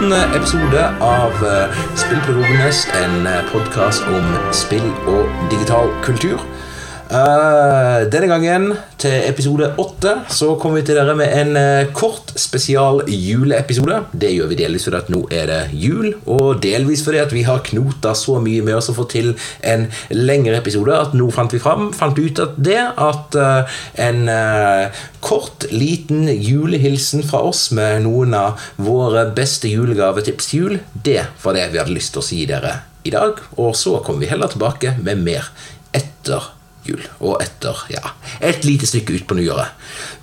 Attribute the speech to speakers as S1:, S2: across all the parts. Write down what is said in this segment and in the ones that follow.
S1: og velkommen til eh, åttende episode av uh, Spillpedagogenes, en podkast om spill og digital kultur. Uh, denne gangen, til episode åtte, så kommer vi til dere med en uh, kort spesial juleepisode. Det gjør vi delvis fordi at nå er det jul, og delvis fordi at vi har knota så mye med oss å få til en lengre episode at nå fant vi fram, fant ut at det at uh, en kort, liten julehilsen fra oss med noen av våre beste julegavetips til jul, det var det vi hadde lyst til å si dere i dag. Og så kommer vi heller tilbake med mer etter jul. Og etter ja, et lite stykke ut på nyåret.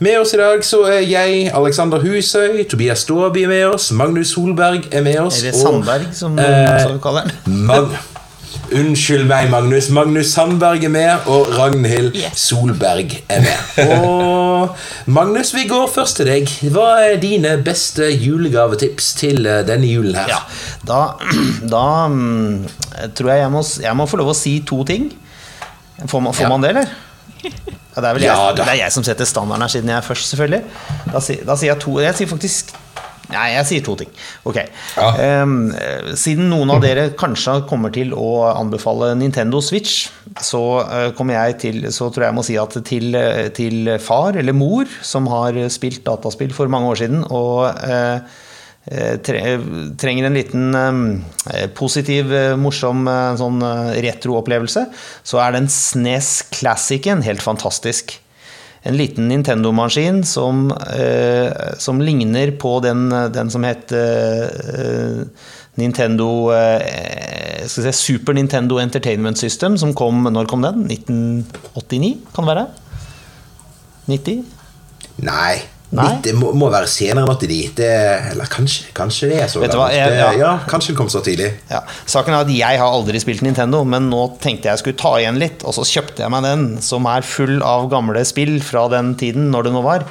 S1: Med oss i dag så er jeg, Alexander Husøy, Tobias Staaby er med oss, Magnus Solberg er med oss.
S2: Er det Sandberg, som, eh, du kaller den?
S1: Unnskyld meg, Magnus. Magnus Sandberg er med, og Ragnhild yes. Solberg er med. Og Magnus, vi går først til deg. Hva er dine beste julegavetips til eh, denne julen her?
S2: Ja, da, da um, tror jeg jeg må, jeg må få lov å si to ting. Får man, får ja. man det, eller? Ja, det, er jeg, ja, det, er jeg, som setter standarden her, siden jeg er først, selvfølgelig. Da, da sier jeg to Jeg sier faktisk Nei, jeg sier to ting. Ok. Ja. Um, siden noen av dere kanskje kommer til å anbefale Nintendo Switch, så uh, kommer jeg til Så tror jeg jeg må si at til, til far eller mor som har spilt dataspill for mange år siden, og uh, Eh, trenger en liten eh, positiv, eh, morsom sånn retroopplevelse, så er den SNES Classicen helt fantastisk. En liten Nintendo-maskin som, som, ligner på den, den som het Nintendo si, Super Nintendo Entertainment System, som kom Når kom den? 1989, kan det være? 90?
S1: Nei. Det må, må, være senere enn 89. Det, eller kanskje, kanskje det er så
S2: gammelt. Jeg,
S1: ja. ja. kanskje det kom så tidlig.
S2: Ja. Saken er at Jeg har aldri spilt Nintendo, men nå tenkte jeg skulle ta igjen litt. Og så kjøpte jeg meg den, som er full av gamle spill fra den tiden, når det nå var.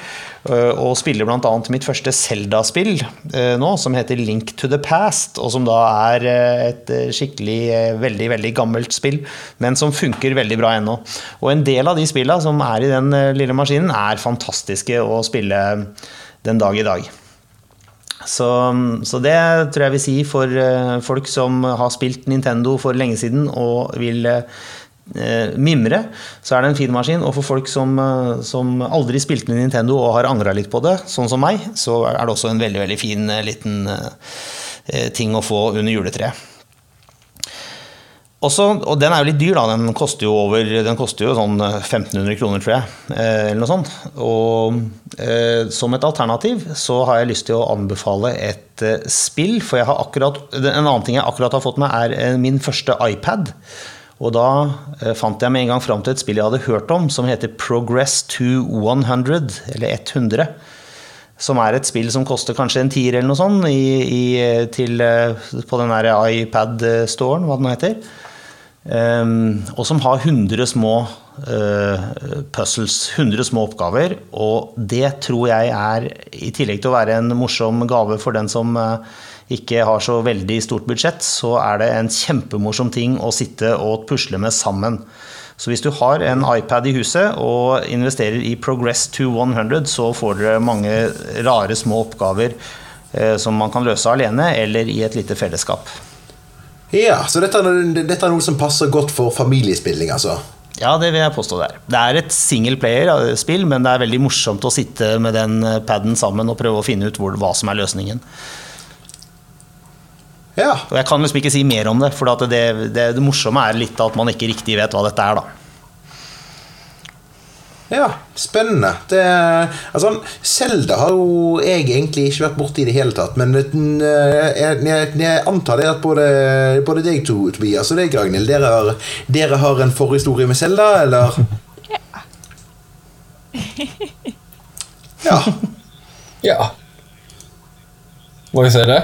S2: Eh, og spiller bl.a. mitt første Zelda-spill eh, nå, som heter Link to the Past. Og som da er eh, et skikkelig veldig veldig gammelt spill, men som funker veldig bra ennå. Og en del av de spillene som er i den lille maskinen, er fantastiske å spille den dag i dag. Så, så, det tror jeg vil si for folk som har spilt Nintendo for lenge siden og vil mimre, så er det en fin maskin. Og for folk som, eh, som aldri spilte med Nintendo og har angra litt på det, sånn som meg, så er det også en veldig veldig fin eh, liten ting å få under juletreet. Også, og den er jo litt dyr, da. Den koster jo, over, den koster jo sånn 1500 kroner, tror jeg. eller noe sånt. Og eh, som et alternativ så har jeg lyst til å anbefale et eh, spill. For jeg har akkurat, en annen ting jeg akkurat har fått med, er min første iPad. Og da eh, fant jeg med en gang fram til et spill jeg hadde hørt om, som heter Progress to 100, eller 100. Som er et spill som koster kanskje en tier eller noe sånt i, i, til, eh, på den der iPad-storen, hva det nå heter. Um, og som har 100 små uh, puzzles, 100 små oppgaver. Og det tror jeg er, i tillegg til å være en morsom gave for den som uh, ikke har så veldig stort budsjett, så er det en kjempemorsom ting å sitte og pusle med sammen. Så hvis du har en iPad i huset og investerer i Progress to 100, så får dere mange rare små oppgaver eh, som man kan løse alene eller i et lite fellesskap.
S1: Ja, Så dette, dette er noe som passer godt for familiespilling, altså?
S2: Ja, det vil jeg påstå det er. Det er et single player-spill, men det er veldig morsomt å sitte med den paden sammen og prøve å finne ut hvor, hva som er løsningen.
S1: Ja.
S2: Og jeg kan liksom ikke si mer om det, for det, det, det, det, morsomme er litt at man ikke riktig vet hva dette er, da.
S1: Ja, spennende. Det, altså, Selda har jo jeg egentlig ikke vært borti i det hele tatt. Men jeg, jeg, jeg antar det at både, både deg to, Tobias, og deg, Ragnhild, dere har, dere har en forhistorie med Selda, eller?
S3: Ja. ja. Må vi se det?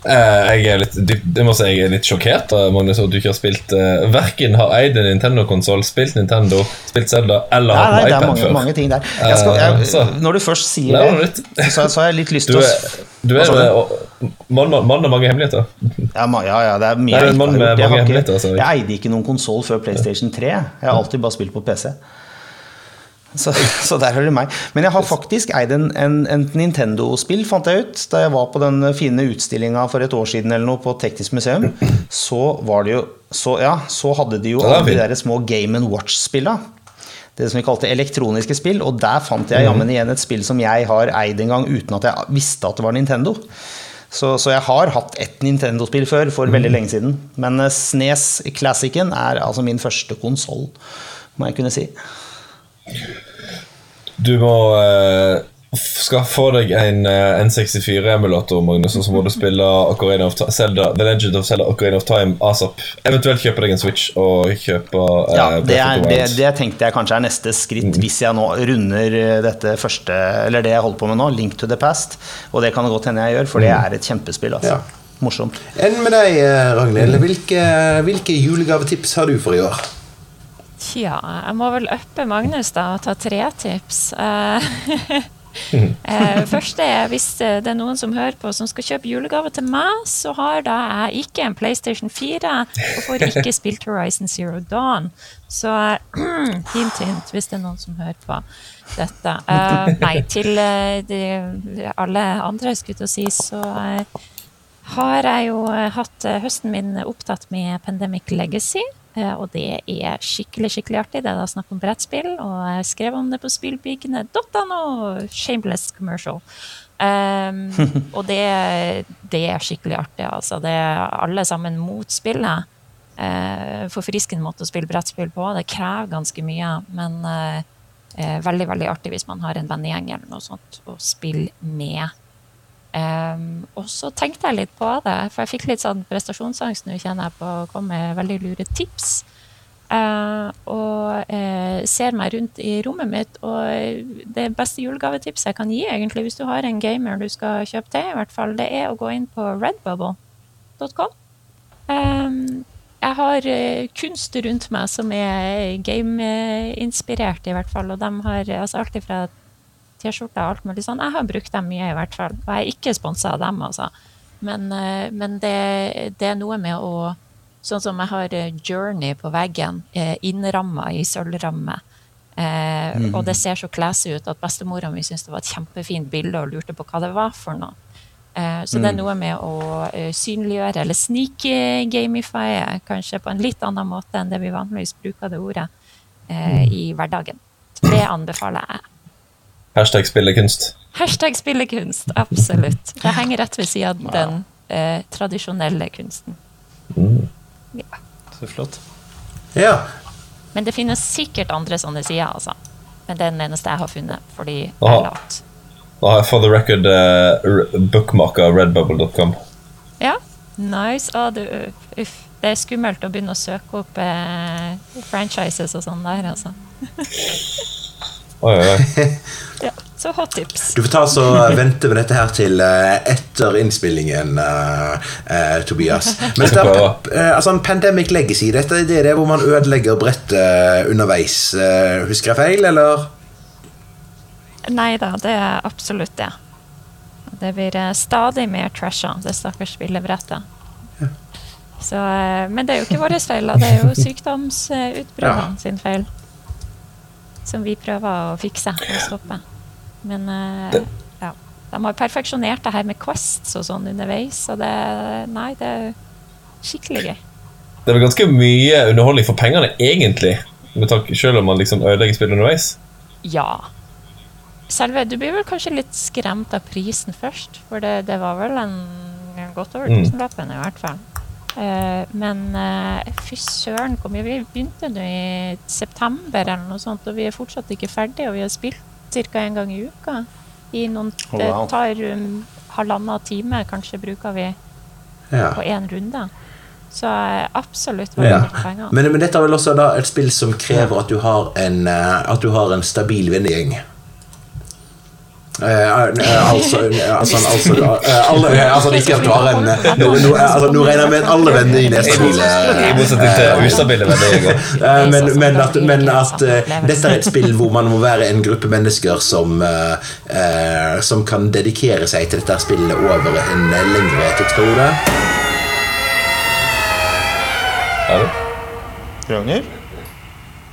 S3: Uh, jeg er litt det må si jeg er litt sjokkert Magnus, at du ikke har spilt uh, Verken har eid en Nintendo-konsoll, spilt Nintendo, spilt Zelda eller hatt
S2: en iPad før. Mange ting der. Skal, jeg, uh, når du først sier det, så, så, har jeg litt lyst til å
S3: Du er mann med mange hemmeligheter.
S2: Ja, ja, ja det er mye
S3: jeg, mann jeg
S2: mange
S3: hemmeligheter,
S2: jeg, jeg eide ikke noen konsoll før PlayStation 3. Jeg har alltid bare spilt på PC. Så, så, der hører du meg. Men jeg har faktisk eid en, en, en Nintendo-spill, fant jeg ut. Da jeg var på den fine utstillinga for et år siden eller noe på Teknisk museum, så var det jo Så, ja, så hadde de jo alle de der små Game and Watch-spilla. Det som vi kalte elektroniske spill. Og der fant jeg jammen igjen et spill som jeg har eid en gang uten at jeg visste at det var Nintendo. Så, så jeg har hatt ett Nintendo-spill før, for veldig lenge siden. Men Snes Classicen er altså min første konsoll, må jeg kunne si.
S3: Du må uh, skaffe deg en uh, N64-emulator, Magnus, og så må du spille Ocarina of Zelda, The Legend of Zelda Ocarina of Time asap. Eventuelt kjøpe deg en Switch og kjøpe uh,
S2: Ja, det, er, det, det, tenkte jeg kanskje er neste skritt mm. hvis jeg nå runder dette første Eller det jeg holder på med nå, Link to the Past. Og det kan det godt hende jeg gjør, for det mm. er et kjempespill. altså. Ja. Morsomt.
S1: Enn med deg, Ragnhild. Hvilke, hvilke julegavetips har du for i år?
S4: Tja, jeg må vel uppe Magnus da og ta tre tips. Uh, uh, første er hvis det er noen som hører på som skal kjøpe julegave til meg, så har da jeg ikke en PlayStation 4 og får ikke spilt Horizon Zero Dawn. Så hint, hint, hvis det er noen som hører på dette. Uh, nei, til de, alle andre, skulle jeg si, så har jeg jo hatt høsten min opptatt med Pandemic Legacy. Eh, og det er skikkelig skikkelig artig. Det er da snakk om brettspill, og jeg skrev om det på spillpikene.no. Shameless commercial. Um, og det, det, er skikkelig artig, altså. Det er alle sammen mot spillet. Uh, Forfriskende måte å spille brettspill på. Det krever ganske mye, men uh, uh, veldig veldig artig hvis man har en vennegjeng eller noe sånt å spille med. Um, og så tenkte jeg litt på det, for jeg fikk litt sånn prestasjonsangst nå, kjenner jeg på å komme med veldig lure tips. Uh, og uh, ser meg rundt i rommet mitt, og det beste julegavetipset jeg kan gi, egentlig, hvis du har en gamer du skal kjøpe til, i hvert fall, det er å gå inn på redbubble.com. Um, jeg har uh, kunst rundt meg som er game-inspirert, i hvert fall, og de har altså alt fra T-skjorter og alt mulig sånn. Jeg har brukt dem mye, i hvert fall. Og jeg er ikke sponsa av dem, altså. Men, eh, men det, det, er noe med å Sånn som jeg har eh, Journey på veggen, eh, innramma i sølvramme. Eh, mm. Og det ser så classy ut at bestemora mi syntes det var et kjempefint bilde og lurte på hva det var for noe. Eh, så mm. det er mm. noe med å synliggjøre eller snik-gamifye, kanskje på en litt annen måte enn det vi vanligvis bruker det ordet, eh, mm. i hverdagen. Det anbefaler jeg.
S3: Hashtag spillekunst.
S4: Hashtag spillekunst, absolutt. Det henger rett ved siden av den eh, tradisjonelle kunsten.
S2: Mm. Ja. Så flott.
S1: Ja.
S4: Men det finnes sikkert andre sånne sider, altså. Men det er den eneste jeg har funnet, fordi jeg er lat.
S3: For the record, uh, bookmarka redbubble.com.
S4: Ja, nice. Å, du, uff. Det er skummelt å begynne å søke opp eh, franchises og sånn der, altså.
S3: Oi, oi.
S4: så hot tips.
S1: Du får ta så vente med dette her til uh, etter innspillingen, uh, uh, Tobias. Men dette, altså, en Pandemic Legacy, dette er det hvor man ødelegger brettet underveis. husker jeg feil, eller?
S4: Nei da, det er absolutt det. Det blir stadig mer trasha, det stakkars spillebrettet. Ja. Så, men det er jo ikke vår feil, det er jo sykdomsutbruddene ja. sin feil som vi prøver å fikse og stoppe. Men uh, ja. De har perfeksjonert det her med Quests og sånn underveis, og det Nei, det er skikkelig gøy.
S3: Det er vel ganske mye underholdning for pengene, egentlig, selv om man liksom ødelegger spillet underveis?
S4: Ja. Selve, du blir vel kanskje litt skremt av prisen først, for det, det var vel en godt over mm. i hvert fall. Uh, men uh, fy søren, vi begynte nå i september eller noe sånt, og vi er fortsatt ikke ferdige, og vi har spilt ca. en gang i uka. I noen, oh. Det tar um, halvannen time, kanskje, bruker vi ja. på én runde. Så uh, absolutt veldig ja. penger.
S1: Men, men, dette er vel også da et spill som krever at du har en, at du har en stabil vennegjeng? Uh, altså, altså, altså, alle, altså ikke at du har en Nå, altså, no regner jeg med at alle venner i Nestabile
S3: I motsetning til ustabile venner.
S1: men, men, at, men at dette er et spill hvor man må være en gruppe mennesker som, som kan dedikere seg til dette spillet over en lengre tidsperiode.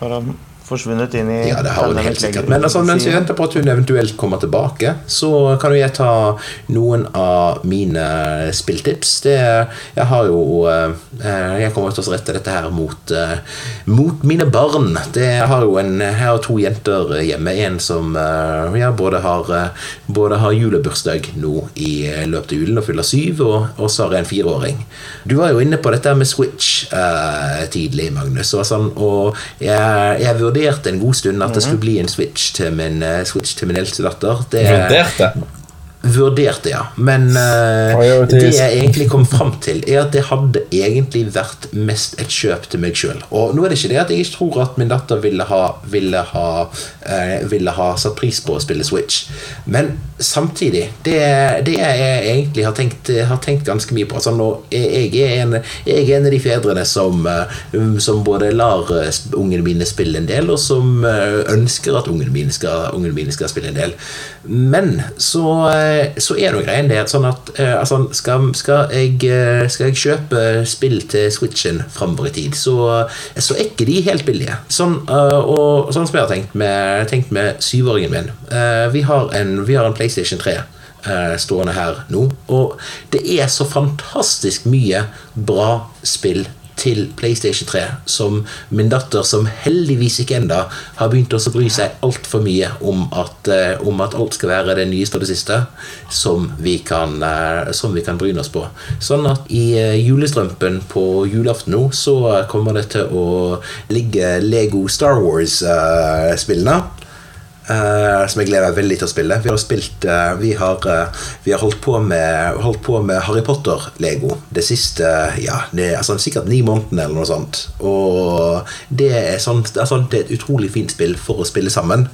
S2: Ragnhild? Forsvunnet inn i
S1: Ja, det har hun helt sikkert. Men altså, mens vi venter på at hun eventuelt kommer tilbake, så kan jo jeg ta noen av mine spilltips. Det, jeg har jo eh, Jeg kommer til å rette dette her mot, eh, mot mine barn. Det, jeg har jo en, jeg har to jenter hjemme. En som eh, ja, både, har, både har julebursdag nå i løpet av julen og fyller syv, og, og så har jeg en fireåring. Du var jo inne på dette med Switch eh, tidlig, Magnus. Og, sånn, og jeg, jeg vurderte en god stund at det skulle bli en Switch til min, uh, Switch til min eldste datter. Det,
S3: Vurderte.
S1: Vurderte, ja. Men
S3: uh,
S1: det jeg egentlig kom fram til, er at det hadde egentlig vært mest et kjøp til meg sjøl. Og nå er det ikke det at jeg ikke tror at min datter ville ha, ville ha, uh, ville ha satt pris på å spille Switch. Men samtidig, det, det jeg egentlig har tenkt, har tenkt ganske mye på altså nå, jeg, er en, jeg er en av de fedrene som, uh, som både lar ungene mine spille en del, og som ønsker at ungene mine skal, ungene mine skal spille en del. Men så, så er nå greien det sånn at eh, altså, skal, skal, jeg, eh, skal jeg kjøpe spill til Switchen framover i tid, så, så er ikke de helt billige. Sånn, eh, og, sånn som jeg har tenkt med, tenkt med syvåringen min. Eh, Vi har en, vi har en PlayStation 3 eh, stående her nå, og det er så fantastisk mye bra spill til PlayStation 3 som min datter, som heldigvis ikke enda har begynt å bry seg altfor mye om at, eh, om at alt skal være det nyeste og det siste, som vi kan, eh, som kan bryne oss på. Sånn at i eh, julestrømpen på julaften nå, så kommer det til å ligge Lego Star Wars-spillene. Eh, som jeg gleder meg veldig til å spille. Vi har, spilt, uh, vi har, uh, vi har holdt, på med, holdt på med Harry Potter-lego det siste ja, det altså, sikkert ni månedene eller noe sånt. Og det er, sånt, er sånn, det er et utrolig fint spill for å spille sammen.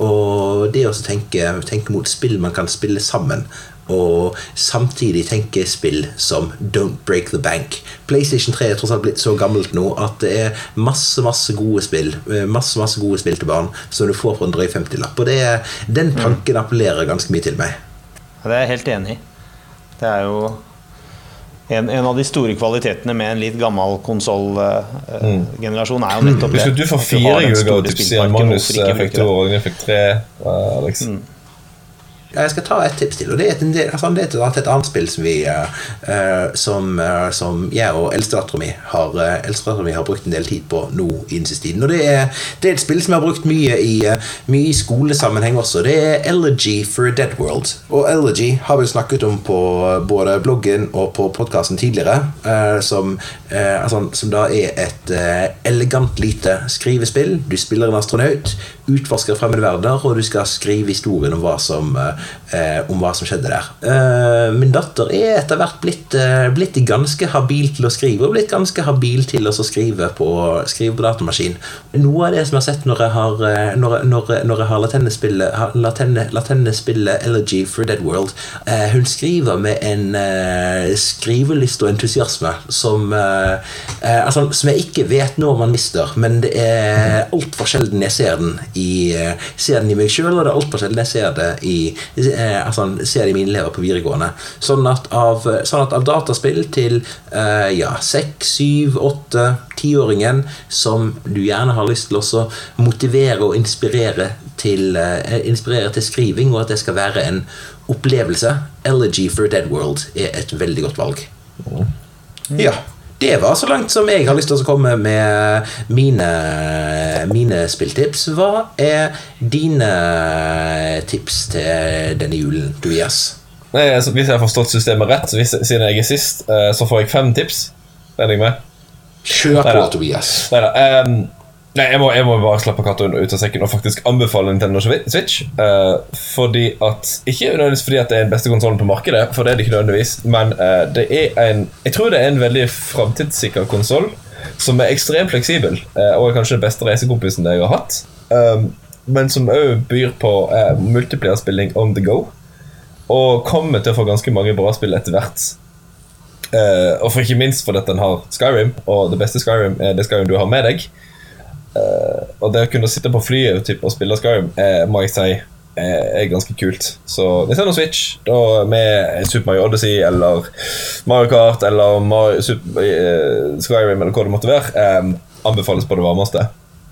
S1: Og det å tenke, tenke mot spill man kan spille sammen, og samtidig tenke spill som Don't Break the Bank. PlayStation 3 er tross alt blitt så gammelt nå at det er masse masse gode spill eh, Masse masse gode spill til barn som du får for en drøy 50-lapp. Og det, er- den tanken appellerer ganske mye til meg.
S2: Ja, Det er jeg helt enig i. Det er jo en, en av de store kvalitetene med en litt gammel konsollgenerasjon, er jo nettopp det.
S3: Husk du får fire julegavetips Magnus fikk to og Ragnhild fikk tre. Uh, Alex.
S1: Ja, Jeg skal ta et tips til. og Det er et, altså, det er et, et annet spill som vi eh, som, uh, som jeg og eldstedattera mi har, uh, har brukt en del tid på nå i den siste tiden. Og det er, det er et spill som jeg har brukt mye i, mye skolesammenheng også. Det er Elegy for a Dead World. Og Elegy har vi snakket om på både bloggen og på podkasten tidligere. som, altså, som da er et elegant lite skrivespill. Du spiller en astronaut, utforsker fremmede verdener, og du skal skrive historien om hva som, eh, om hva som skjedde der. Eh, min datter er etter hvert blitt, eh, blitt ganske habil til å skrive, og blitt ganske habil til å skrive på, skrive på datamaskin. Noe av det som jeg har sett når jeg har, eh, når, når, når jeg har latt henne spille, spille Elegy for Dead World eh, Hun skriver med en eh, skrivelyst og entusiasme som, altså, som jeg ikke vet når man mister, men det er altfor sjelden jeg ser den i, ser den i meg sjøl, og det er altfor sjelden jeg ser det i, altså, ser de mine elever på videregående. Sånn at av, sånn at av dataspill til eh, ja, seks, syv, åtte, tiåringen som du gjerne har lyst til å motivere og inspirere til, eh, inspirere til skriving, og at det skal være en opplevelse. Elegy for a Dead World er et veldig godt valg. Ja. Det var så langt som jeg har lyst til å komme med mine, mine spilltips. Hva er dine tips til denne julen, Tobias?
S3: Nei, altså, Hvis jeg har forstått systemet rett, så hvis, siden jeg er sist, eh, så får jeg fem tips. Regner jeg med?
S1: Kjør på. Tobias.
S3: Neida, ehm, nei, jeg må, jeg må bare slappe katta ut av sekken og faktisk anbefale Nintendo Switch. Uh, fordi at Ikke nødvendigvis fordi at det er den beste konsollen på markedet, for det er det ikke nødvendigvis, men uh, det er en Jeg tror det er en veldig framtidssikker konsoll som er ekstremt fleksibel, uh, og er kanskje den beste reisekompisen jeg har hatt. Um, men som òg byr på uh, multiplierspilling on the go. Og kommer til å få ganske mange bra spill etter hvert. Og for ikke minst fordi den har Skyrim, og det beste Skyrim er det Skyrim du har med deg. Eh, og det å kunne sitte på flyet og spille Skyrim, eh, må jeg si er, er ganske kult. Så Nintendo Switch da med Super Mario Odyssey eller Mario Kart eller Mario, Super, uh, Skyrim eller hva det måtte være, um, anbefales på det varmeste.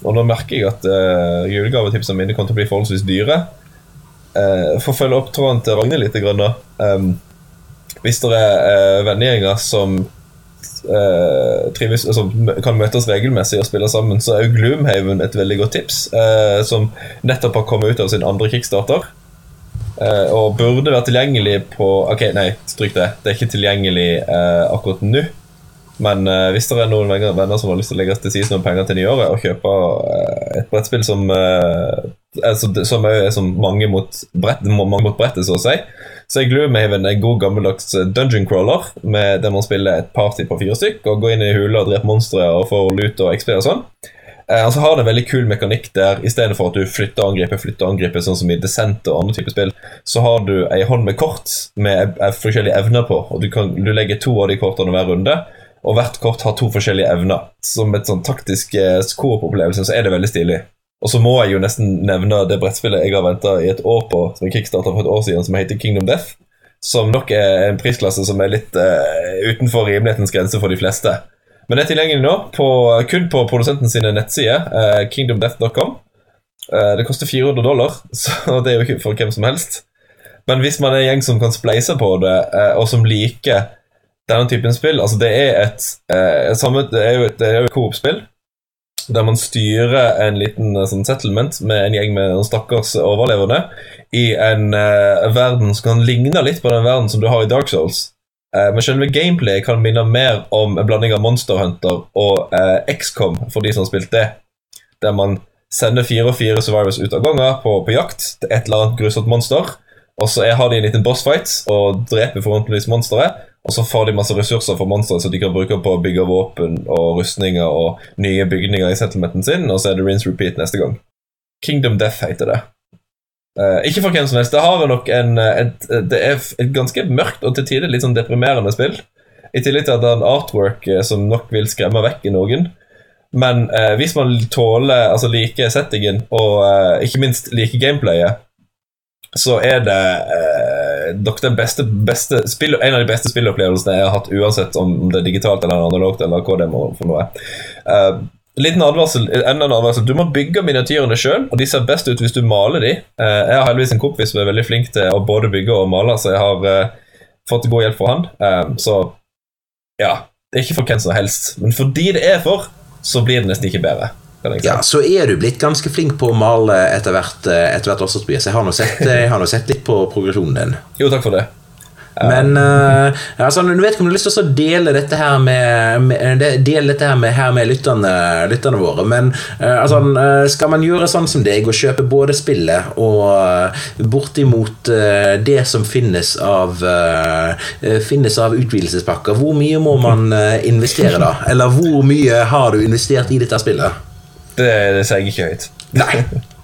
S3: Og nå merker jeg at uh, julegavetipsene mine kommer til å bli forholdsvis dyre. Uh, for å følge opp tråden til Ragnhild litt, grann, da. Um, hvis det er uh, vennegjenger som uh, trives, altså, kan møtes regelmessig og spille sammen, så er jo Gloomhaven et veldig godt tips. Eh, som nettopp har kommet ut av sin andre kickstarter. Eh, og burde være tilgjengelig på Ok, nei, stryk det. Det er ikke tilgjengelig akkurat nå. Men hvis det er noen venner som har lyst til å legge til side noen penger til nyåret og kjøpe et brettspill som, altså, som er som mange mot, mange mot brettet, så å si, så er Gloomhaven en god gammeldags eh, dungeon crawler med der man spiller et party på fire stykk og går inn i huler og dreper monstre og får lut og XP og sånn. Eh, og så har det en veldig kul mekanikk der istedenfor at du flytter og angriper, flytter og angriper, sånn som i Descent og andre typer spill, så har du ei hånd med kort med forskjellige evner på, og du, kan, du legger to av de kortene hver runde. Og hvert kort har to forskjellige evner. Som et sånn taktisk eh, coop-opplevelse så er det veldig stilig. Og så må jeg jo nesten nevne det brettspillet jeg har venta i et år på, som jeg kickstarta for et år siden, som heter Kingdom Death. Som nok er en prisklasse som er litt uh, utenfor rimelighetens grense for de fleste. Men det er tilgjengelig nå på, kun på produsenten sine nettsider, uh, kingdomdeath.com. Uh, det koster 400 dollar, så det er jo ikke for hvem som helst. Men hvis man er en gjeng som kan spleise på det, og som liker denne typen spill Altså, det er et, samme, det er jo et, et coop-spill der man styrer en liten eh, sånn settlement med en gjeng med noen stakkars overlevende i en uh, verden som kan ligne litt på den verden som du har i Dark Souls. Uh, men selve gameplay kan minne mer om en blanding av Monster Hunter og uh, XCOM, for de som har spilt det. Der man sender fire og fire survivors ut av gangen på, på jakt til et eller annet grusomt monster. Og så har de en liten bossfight og dreper forhåpentligvis monsteret. Og så får de masse ressurser for monstre som de kan bruke på å bygge våpen og rustninger og nye bygninger i settlementen sin, og så er det rinse repeat neste gang. Kingdom Death heter det. Uh, ikke for hvem som helst. Det har nok en et, Det er et ganske mørkt og til tider litt sånn deprimerende spill. I tillegg til at det er en artwork uh, som nok vil skremme vekk i noen. Men uh, hvis man tåler, altså liker settingen og ikke minst liker gameplayet, så er det eh, beste, beste spill, en av de beste spillopplevelsene jeg har hatt, uansett om det er digitalt eller analogt. eller hva det må for noe. Uh, liten advarsel, enda en advarsel. Du må bygge miniatyrene sjøl, og de ser best ut hvis du maler de. Uh, jeg har heldigvis en kompis som er veldig flink til å både bygge og male, så jeg har uh, fått god hjelp fra han. så ja, det er ikke for hvem som helst. Men fordi det er for, så blir det nesten ikke bedre.
S1: Ja, Så er du blitt ganske flink på å male etter hvert, eh, etter hvert også, Tobias. Jeg har nå sett, eh, sett, litt på progresjonen din.
S3: Jo, takk for det.
S1: Men uh, altså, du vet ikke om du har lyst til å dele dette her med, med, dele dette her med, her med lytterne, lytterne våre. Men uh, altså, skal man gjøre sånn som deg og kjøpe både spillet og uh, bortimot det som finnes av, finnes av utvidelsespakker, hvor mye må man investere da? Eller hvor mye har du investert i dette spillet?
S3: Det, det sier jeg ikke høyt.
S1: Nei.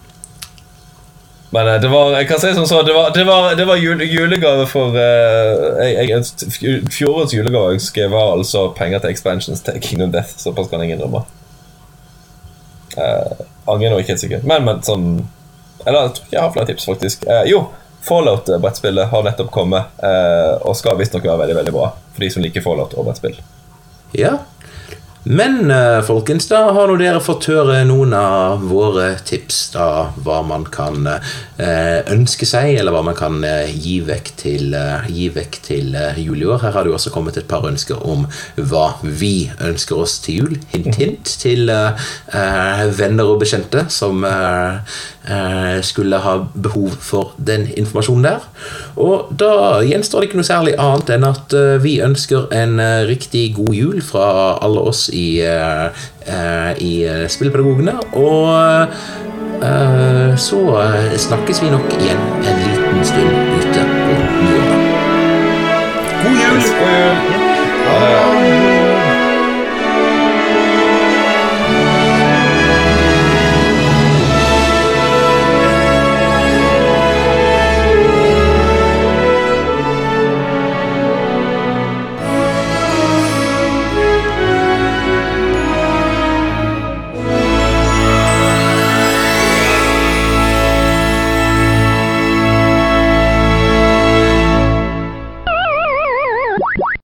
S3: Men eh, det var jeg kan si som så, det var, det var, det var jule, julegave for uh, jeg, jeg, Fjorårets julegave jeg var altså penger til expansions til Kingdom Death. Såpass kan jeg innrømme. Uh, angrer nå ikke helt sikkert. Men, men sånn Eller jeg tror ikke jeg har flere tips, faktisk. Uh, jo, Fallout-brettspillet har nettopp kommet uh, og skal visstnok være veldig veldig bra for de som liker Fallout og brettspill.
S1: Ja, men eh, folkens, da har nå dere fått høre noen av våre tips. da, Hva man kan eh, ønske seg, eller hva man kan eh, gi vekk til, gi vekk til jul i år. Her har det jo også kommet et par ønsker om hva vi ønsker oss til jul. Hint, hint til venner og bekjente som skulle ha behov for den informasjonen der. Og da gjenstår det ikke noe særlig annet enn at vi ønsker en riktig god jul fra alle oss i, i eh, Spillpedagogene. Og så snakkes vi nok igjen en liten stund ute på nyåret. God jul!
S3: God jul. Ha det.